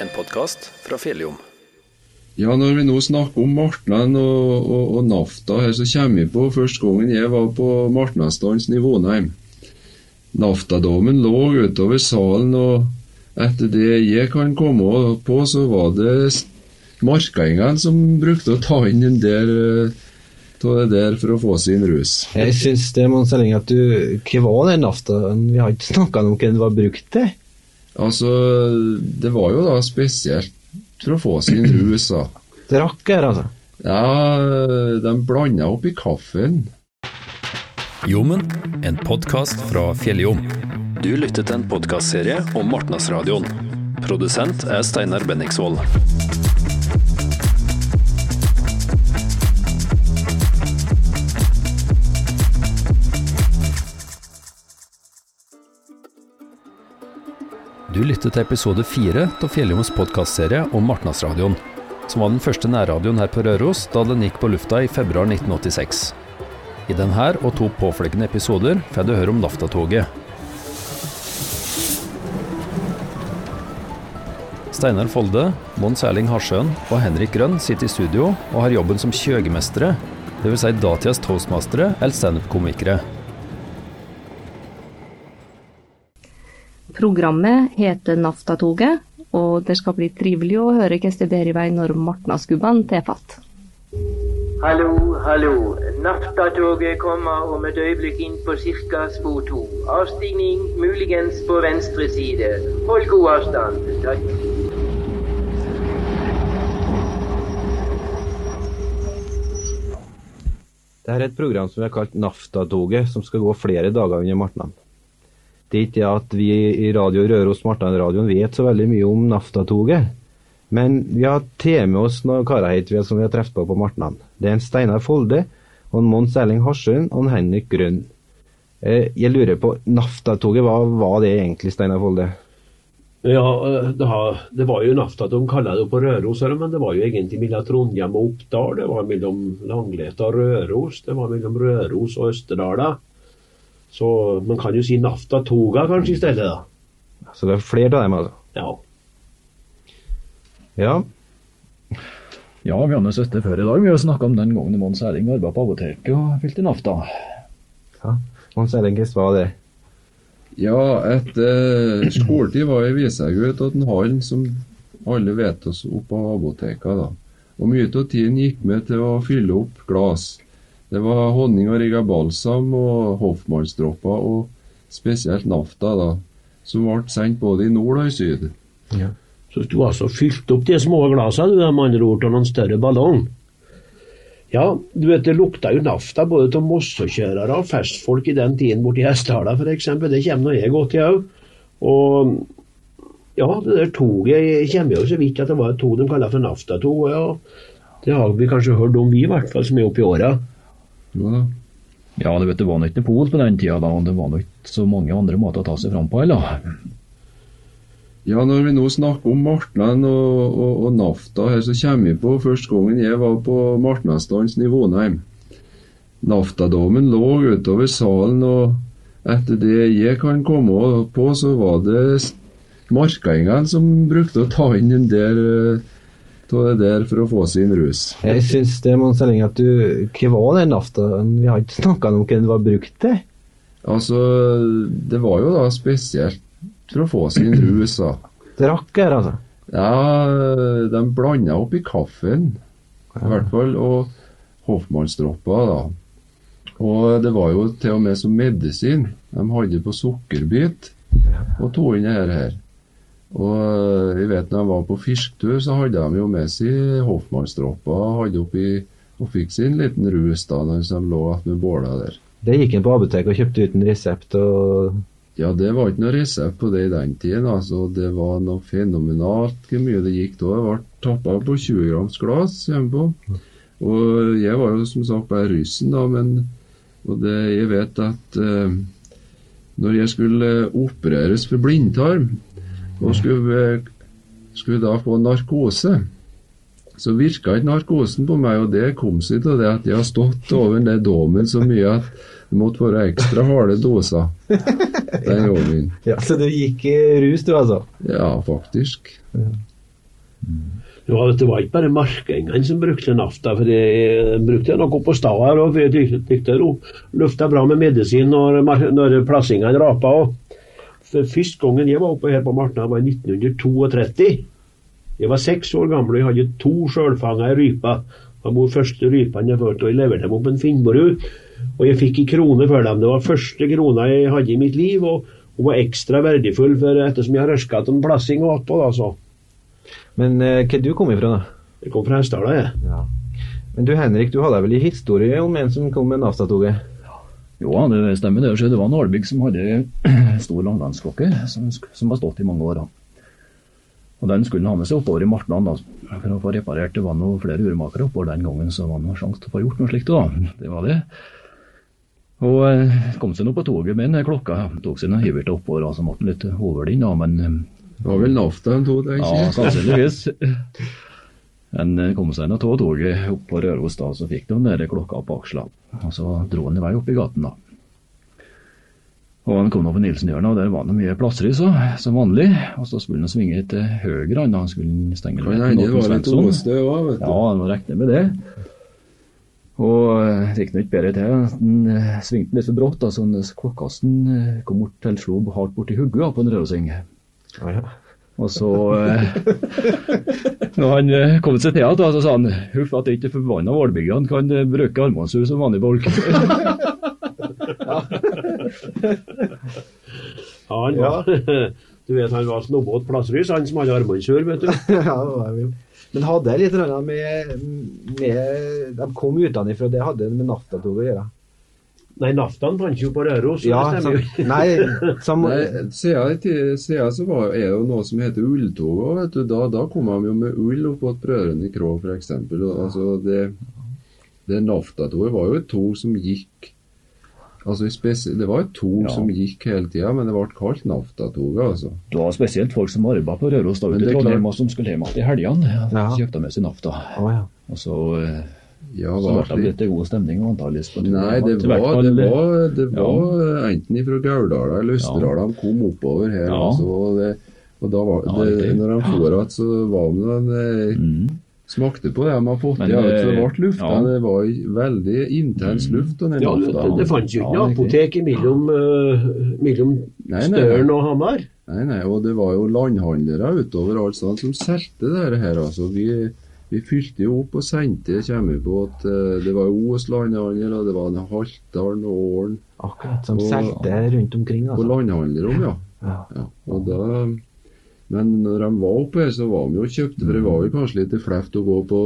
en podkast fra Fjelljom. Ja, når vi nå snakker om Martnan og, og, og Nafta her, så kommer vi på første gangen jeg var på Martnasdans i Vonheim. Naftadommen lå utover salen, og etter det jeg kan komme på, så var det markaingene som brukte å ta inn den der eh, av det der for å få sin rus. Jeg syns det Mons Elling, at du Hva var den naftaen? Vi har ikke snakka om hva den var brukt til. Altså, det var jo da spesielt for å få sin rus, da. Drakk her, altså? Ja, de blanda oppi kaffen. Jommen, en podkast fra Fjelljom. Du lytter til en podkastserie om Martnasradioen. Produsent er Steinar Benningsvold. Du lytter til episode fire av Fjelljomens podkastserie om Martnasradioen, som var den første nærradioen her på Røros da den gikk på lufta i februar 1986. I denne og to påfølgende episoder får du høre om Naftatoget. Steinar Folde, Mons Erling Harsjøen og Henrik Grønn sitter i studio og har jobben som kjøgemestere, dvs. Si datidas toastmastere eller standup-komikere. Programmet heter Naftatoget, og det skal bli trivelig å høre hvordan det bærer i vei når martnadsgubbene tar fatt. Hallo, hallo. Naftatoget kommer om et øyeblikk inn på ca. spor to. Avstigning muligens på venstre side. Hold god avstand. Takk. Det er et program som vi har kalt Naftatoget, som skal gå flere dager under Martnan. Det er ikke det at vi i Radio Røros Martnan-radioen vet så veldig mye om NAFTA-toget. Men vi har tatt med oss noen karer hit som vi har truffet på på Martnan. Det er en Steinar Folde, og en Mons Erling Harsund og en Henrik Grønn. Eh, jeg lurer på, NAFTA-toget, hva var det egentlig, Steinar Folde? Ja, det, det var jo Nafta de kaller det på Røros, men det var jo egentlig mellom Trondheim og Oppdal. Det var mellom Langleta og Røros. Det var mellom Røros og Østerdala. Så man kan jo si Nafta-toga kanskje i stedet, da. Så det er flere av dem, altså? Ja. Ja. Ja, vi har nå sittet før i dag. Vi har snakka om den gangen Mons Erling arbeidet på apoteket og fylte nafta. ja. Mons Erling, hvordan var det? Ja, etter skoletid var jeg visegutt til han som alle vet oss opp av apoteket. da. Og mye av tiden gikk med til å fylle opp glass. Det var honning og rigga balsam og hoffmannsdråper og spesielt nafta, da, som ble sendt både i nord og i syd. ja. Så du altså fylte opp de små glassene, du, med andre ord, av noen større ballong? Ja, du vet det lukta jo nafta både til mossekjørere og festfolk i den tiden borti Hessdala f.eks. Det kommer nå jeg godt i òg. Og ja, det der toget kommer jo så vidt at det var et tog de kaller for Naftatog. Ja. Det har vi kanskje hørt om, vi i hvert fall, som er oppi åra. Jo da. Ja, du vet, det var ikke Pol på den tida, da, og det var nok ikke så mange andre måter å ta seg fram på heller. Ja, når vi nå snakker om Martland og, og, og Nafta her, så kommer vi på første gangen jeg var på Martnasdansen i Vonheim. Naftadommen lå utover salen, og etter det jeg kan komme på, så var det markaingene som brukte å ta inn den der av det der for å få sin rus. Jeg syns det, Mons Elling, at du Hva var den naftaen? Vi har ikke snakka om hva den var brukt til. Altså, det var jo da spesielt for å få sin rus, da. Drakker, altså? Ja, de blanda oppi kaffen, i hvert fall, og hoffmannsdropper, da. Og det var jo til og med som medisin. De hadde på sukkerbit og tok inn det her. Og jeg vet når de var på fisketur, så hadde de jo med seg hoffmannsdropper hadde oppi, og fikk sin liten rus da mens de lå ved båla der. Det gikk en på apoteket og kjøpte uten resept og Ja, det var ikke noe resept på det i den tiden. altså Det var noe fenomenalt hvor mye det gikk da. Det ble tappa på 20 grams glass hjemme på. Og jeg var jo som sagt bare russen, da, men og det, jeg vet at eh, når jeg skulle opereres for blindtarm, og skulle, skulle da få narkose, så virka ikke narkosen på meg, og det kom seg til det at jeg har stått over den domen så mye at det måtte være ekstra harde doser den gangen. Ja, Så du gikk i rus, du, altså? Ja, faktisk. Ja, det var ikke bare markengene som brukte nafta, for de brukte noe på staden òg. For jeg tykte lufta bra med medisin når, når plassingene rapa òg. For Første gangen jeg var oppe her på Martna, var i 1932. Jeg var seks år gammel og jeg hadde to sjølfanga ryper. Det var første rypene jeg førte, og jeg leverte dem opp en Finnborg. Og jeg fikk en krone for dem. Det var første krona jeg hadde i mitt liv, og hun var ekstra verdifull for ettersom jeg har røska til en plassing og attpå, da, så. Men eh, hvor du kom ifra, da? Jeg kom fra Hessdala, jeg. Ja. Men du Henrik, du hadde vel en historie om en som kom med Nafta-toget? Jo, det stemmer det. Det var en Ålbygg som hadde stor langlandsklokke som, som har stått i mange år. da. Og Den skulle han ha med seg oppover i Martnan da, for å få reparert. Det var noe flere urmakere oppover den gangen, så det var noe sjanse til å få gjort noe slikt. da. Det var det. Og eh, kom seg nå på toget med den klokka. Tok seg noen til oppover, og så måtte han litt over da, men eh, Det var vel nafta han tenker det, ja, sannsynligvis. Men eh, kom seg nå av toget opp på Røros, da, så fikk de den klokka på aksla. Og så dro han i vei opp i gaten, da. Og han kom nå på Nilsenhjørnet, og der var det mye plasser i, så, som vanlig. Og så skulle han svinge til høyre, han, da han skulle stenge det var litt åstø òg, vet du. Ja, han må regne med det. Og det gikk nå ikke bedre til. Den eh, svingte litt for brått, da, så klokkasten eh, kom bort til slo hardt borti hodet på en rørosing. Og så eh, Når han kom seg til igjen, så sa han huff at det ikke er forbanna hvalbyggene kan bruke armbåndsur som vanlig folk. Ja, han var, du vet han var snobbete plassvis, han som hadde armbåndsur, vet du. ja, det var jo. Men hadde jeg litt med, med De kom utenfra, det hadde med Nafta-toget å gjøre. Nei, naftaen fant jo på Røros, Ja, nei, sam, Nei, siden, siden så var, er det jo noe som heter ulltog òg, vet du. Da, da kom de jo med ull opp mot Brødrene Krå, f.eks. Altså, det, det Naftatoget var jo et tog som gikk Altså, det var et tog Ja. som gikk hele tida, men det ble kalt Naftatoget, altså. Det var spesielt folk som arbeidet på Røros da ute i Trondheim, klart- og som skulle hjem igjen i helgene. Ja. Kjøpte med seg nafta. Oh, ja. Og så, eh, Ja, så ble det litt god stemning og antakeligvis på turen. Nei, det hvert var, det var, det var enten fra Gauldala eller Østerdala de kom oppover her. Ja. Altså, og, det, og da var, Ja, det, når de for igjen, så var det en Mm. Smakte på det de har fått Men, i. Ja, så det ble lufta. ja. Det var veldig intens luft. Og den Ja, det, det fantes jo ikke noe apotek mellom, uh, mellom Nei, nei, Støren og Hamar. Nei, nei, og det var jo landhandlere utover alt sånt som solgte det her. altså. Vi, vi fylte jo opp og sendte på at eh, det var jo Os landhandel, og det var en Haltdalen og Ålen akkurat som solgte rundt omkring. på Altså. landhandlerom, ja. Ja. ja. Og da, men når de var oppe her, så var de jo kjøpte, for det var jo kanskje litt fleft å gå på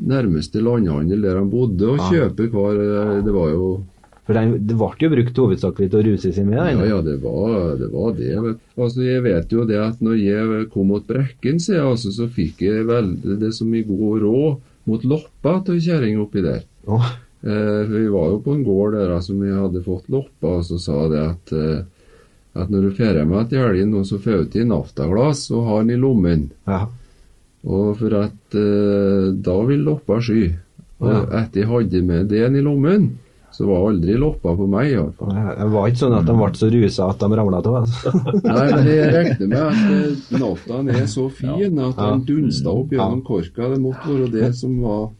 nærmeste landhandel der de bodde og Ja. kjøpe hver eh, Det var jo For det ble jo brukt hovedsakelig til å ruse seg med. Ja, ja, det var det. Var det vet. Altså, jeg vet jo det at når jeg kom mot Brekken, så, altså, så fikk jeg veldig det som i god råd mot loppa til kjerring oppi der. Oh. Eh, vi var jo på en gård der altså, vi hadde fått loppa, og så sa det at, eh, at når du drar meg til helgen, nå, så får du til naftaglass og har den i lommen. ja. Og for at eh, da vil loppa sky. Og Ja. etter jeg hadde med den i lommen, så var aldri loppa på meg, iallfall. Det var ikke sånn at de ble så rusa at de ramla av. Altså. Nei, men jeg regner med at eh, naftaen er så fin at den dunsta opp gjennom korka. Det måtte være det som var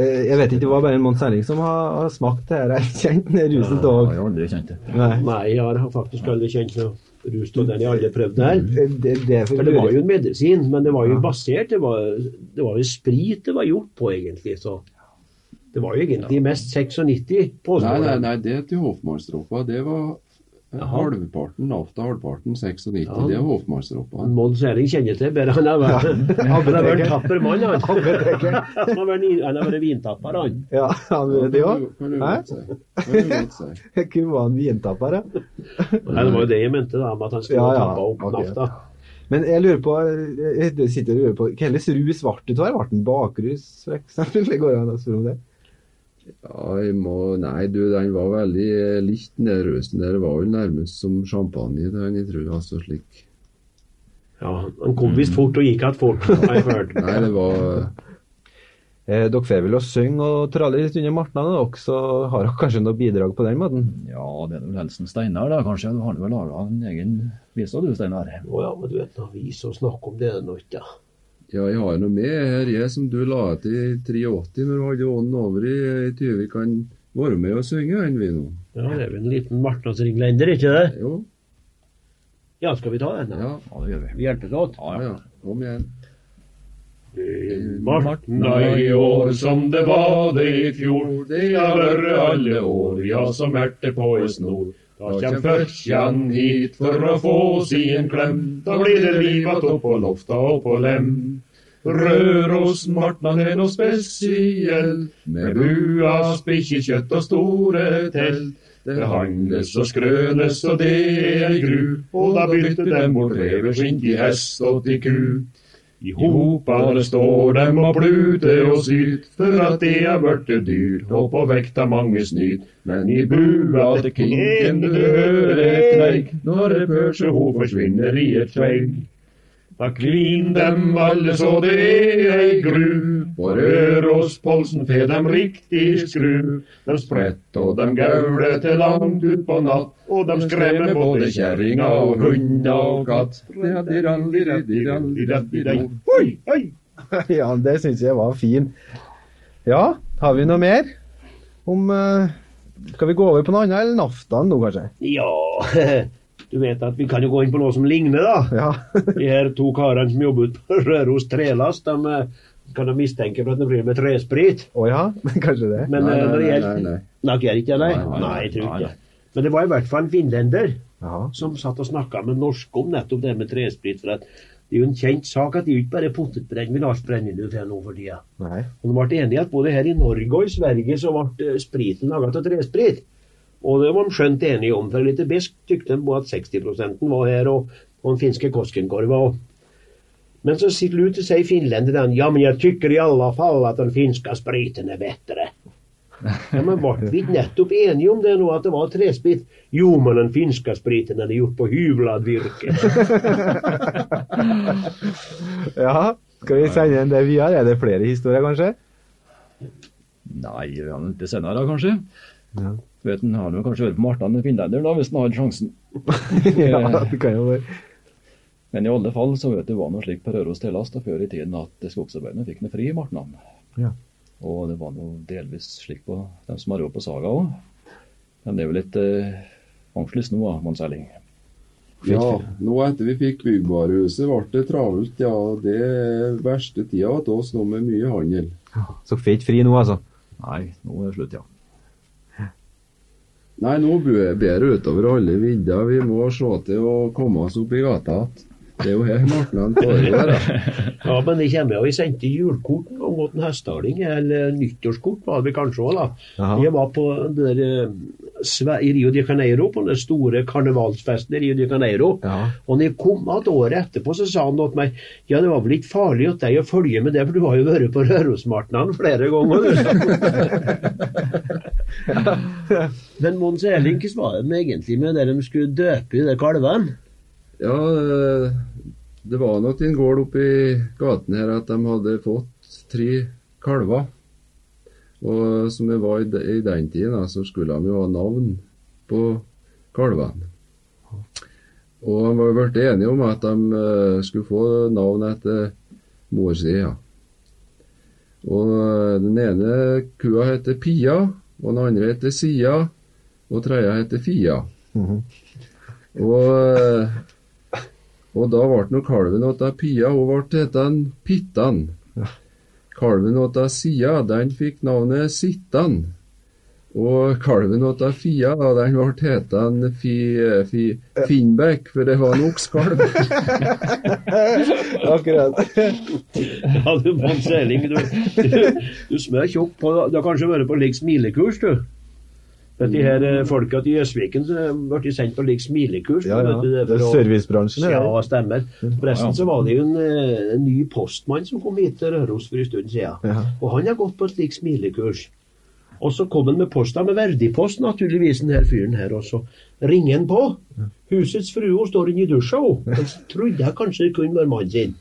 Jeg vet ikke, det var bare en Mons Erling som har, har smakt det her. Jeg kjente den rusen Ja, av. jeg har aldri kjent det. Nei. Nei, jeg har faktisk aldri kjent noe rus av den. Jeg har aldri prøvd det her. Det, det, det, For det var jo en medisin, men det var jo basert Det var, det var jo sprit det var gjort på, egentlig. Så det var jo egentlig mest 96 Nei, nei, nei, det til Hofmannsdroppa, det var eh. Halvparten. Nafta halvparten, 96. Ja. Det er Hofmannsdroppa. Mons Erling kjenner til bedre. Han har vært, han har vært en tapper mann, han. Han har vært, han har vintapper, han. Ja, han er det òg. Kunne være en vintapper, ja. Nei, det var jo det jeg mente, da, med at han skulle Ja, ja, tappe opp okay. nafta. Men jeg lurer på jeg sitter og lurer på Hvilken rus ble det av? Ble den en bakrus, f.eks.? Går Det an å spørre om det? Ja, jeg må Nei, du, den var veldig likt den rusen der. Det var vel nærmest som champagne, den, jeg tror. Altså slik. Ja, han kom visst fort og gikk igjen fort, har jeg hørt. Nei, det var Eh, dere får vel å synge og tralle litt under martene, dere, så har dere kanskje noe bidrag på den måten? Ja, det er vel helsen Steinar, da. Kanskje du har vel laga en egen vise, du, Steinar? Å ja, men du vet, vise vi som snakker om det er nå ikke. Ja, jeg har noe med her, jeg som du la til i 83 når du hadde ånden over i, i Tyvik. Kan være med og synge, den, vi nå. Ja, det er vel en liten martnadsringlender, ikke det? Jo. Ja, skal vi ta den? da? Ja. Ja, det gjør vi. Vi hjelpes åt. Ja, ja. Kom igjen. Martna i år som det var det i fjor, det har vært alle år, ja som erter på ei snor. Da kjem Førkjan hit for å få en klem, da blir det livat opp på lofta og på lem. Rørosmartnan er noe spesiell, med bua, spikkekjøtt og store telt. Det hangles og skrønes, og det er gru, og da bytter dem bort reverskinn til hest og til ku. I hopar står dem og pluter og syt, for at det er blitt dyrt, og på vekta mange snyt. Men i bua til kingen du hører et kneik, når ei pølse ho forsvinner i et feig. Da kvin dem alle så det er ei gru, på Rørospolsen fe dem riktig skru. De spredt og de gaule til langt ut på natt, og de skremmer både kjerringa og hunda og katt. Ja, det syns jeg var fin. Ja, har vi noe mer? Om eh, Skal vi gå over på noe annet, eller naftaen nå, kanskje? Ja, du vet at vi kan jo gå inn på noe som ligner, da. Ja. De her to karene som jobber ute på Røros Trelast, de eh, kan da mistenke for at de driver med tresprit. Å ja, kanskje det. Men Nei, eh, nei, det nei, nei, nei. Gjør ikke det, nei? Nei, jeg tror ikke det. Men det var i hvert fall en finlender Ja. som satt og snakka med norske om nettopp det med tresprit. For at det er jo en kjent sak at det er ikke bare potetbrennevin vi Lars Brennevin til nå for tida. Nei. Og de ble enige at både her i Norge og i Sverige så ble eh, spriten laga av tresprit. Og det var de skjønt enige om. For litt besk tykte de på at 60% var her, og, og den finske Koskenkorva. Men så sier Lute sier finlenderen ja, men jeg tykker i alle fall at den finske spriten er bedre. Ja, men ble vi nettopp enige om det nå, at det var tresprit? Jo, men den finske spriten er gjort på hyvlad virke. Ja, skal vi sende inn det videre? Er det flere historier, kanskje? Nei, ja, det senere kanskje. Ja. Vet Han har jo kanskje hørt på Martan finlender da, hvis han hadde sjansen. ja, det kan jo være. Men i alle fall så vet du var noe slik på Røros Telast da før i tiden at skogsarbeiderne fikk noe fri i Martnan. Ja. Og det var noe delvis slik på dem som har råd på Saga òg. Men det er jo litt eh, angstlyst nå, Mons Erling. Ja, nå etter vi fikk byggvarehuset ble det travelt. Ja, det er verste tida til oss nå med mye handel. Så får ikke fri nå, altså? Nei, nå er det slutt, ja. Nei, nå ber jeg utover alle vidder. Vi må se til å komme oss opp i gata igjen. Det er jo her Martnan foregår. Ja, men det kommer jo. Vi sendte julekort om mot en hestaling, eller nyttårskort var det kanskje òg, da. Vi Jeg var på den der, eh, i Rio de Janeiro, på den store karnevalsfesten i Rio de Janeiro. Ja. Og når jeg kom igjen året etterpå, så sa han til meg ja, det var vel ikke farlig at deg å følge med det, for du har jo vært på Rørosmartnan flere ganger. du. Men Mons Erling, hvordan var det egentlig med det de skulle døpe i de kalvene? Ja, eh, det var nok en gård oppi gaten her at de hadde fått tre kalver. Og som det var i, den tiden, så skulle de jo ha navn på kalvene. Og de var blitt enige om at de eh, skulle få navn etter mor si. Ja. Og eh, den ene kua heter Pia, og den andre heter Sia, og tredje heter Fia. Og -hmm. og da ble nå kalven til Pia, hun ble heten Pittan. Kalven åt Sia, den fikk navnet Sittan. Og kalven åt Fia, da, den ble heten fi, fi, Finnbekk, for det var en oksekalv. Akkurat. Ja, du Mons Erling, du, du, du smør tjukk på Du har kanskje vært på lik smilekurs, du? Vet de her eh, folka til Jøsviken ble sendt på lik smilekurs. Ja, ja. Det, Det er servicebransjen, er det? Ja, stemmer. Forresten så var det jo en, eh, en ny postmann som kom hit til Røros for en stund siden. Ja. Og han har gått på et slikt smilekurs. Og så kom han med posta med verdipost, naturligvis, den her fyren her. Og så ringer han på. Husets frue hun står inne i dusja, hun. Så trodde jeg kanskje det kunne være mannen sin.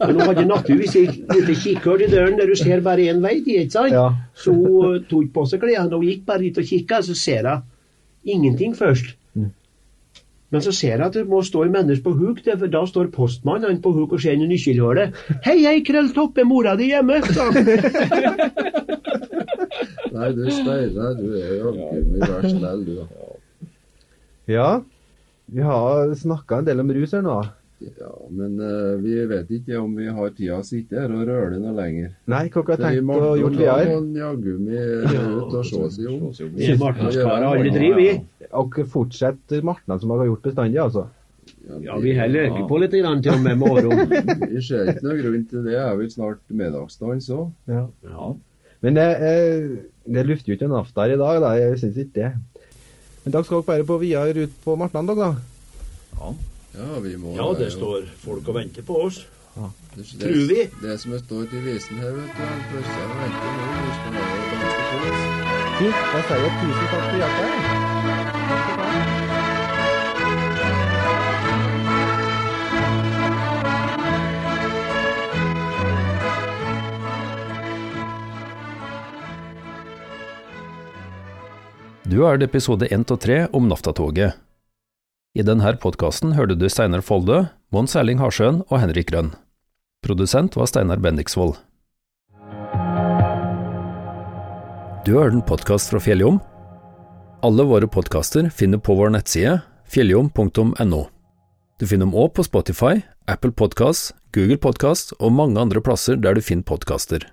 Men hun hadde naturligvis et lite kikkhull i døren der du ser bare én vei, ikke sant? Ja. Så hun tok på seg klærne og gikk bare ut og kikka, så ser jeg ingenting først. Men så ser jeg at det må stå en menneske på huk, for da står postmannen på huk og ser inn i nøkkelhullet. 'Hei, hei, Krølltopp, er mora di hjemme?' Nei, du Steinar, du er jaggu gummi, vær snill, du. Ja, vi har snakka en del om rus her nå. Ja, men uh, vi vet ikke om vi har tida å sitte her og røle noe lenger. Nei, hva har tenkt å Martna, videre? Vi må jaggu ut og se i om. Vi er martnadskarer, alle tre, vi. Og fortsetter Martna som har gjort bestandig, altså? Ja, vi heller øker på litt grann til og med med. Vi ser ikke noe grunn til det. Det er vel snart middagsdans òg. Ja. Ja. Men det, eh, det lufter jo ikke en aftar i dag, da. Jeg syns ikke det. Men dere skal dere bare på videre ut på Martnan, da? Ja, vi må ja, det står folk og venter på oss. det, tror vi. Det som står til visen her, vet du, plutselig venter nå. Fint. Da sier jeg tusen takk for hjelpa. Du har hørt episode 1 og 3 om Naftatoget. I denne podkasten hørte du Steinar Folde, Mons Erling Harsjøen og Henrik Grønn. Produsent var Steinar Bendiksvold. Du har hørt en podkast fra Fjelljom. Alle våre podkaster finner på vår nettside fjelljom.no. Du finner dem òg på Spotify, Apple Podkast, Google Podkast og mange andre plasser der du finner podkaster.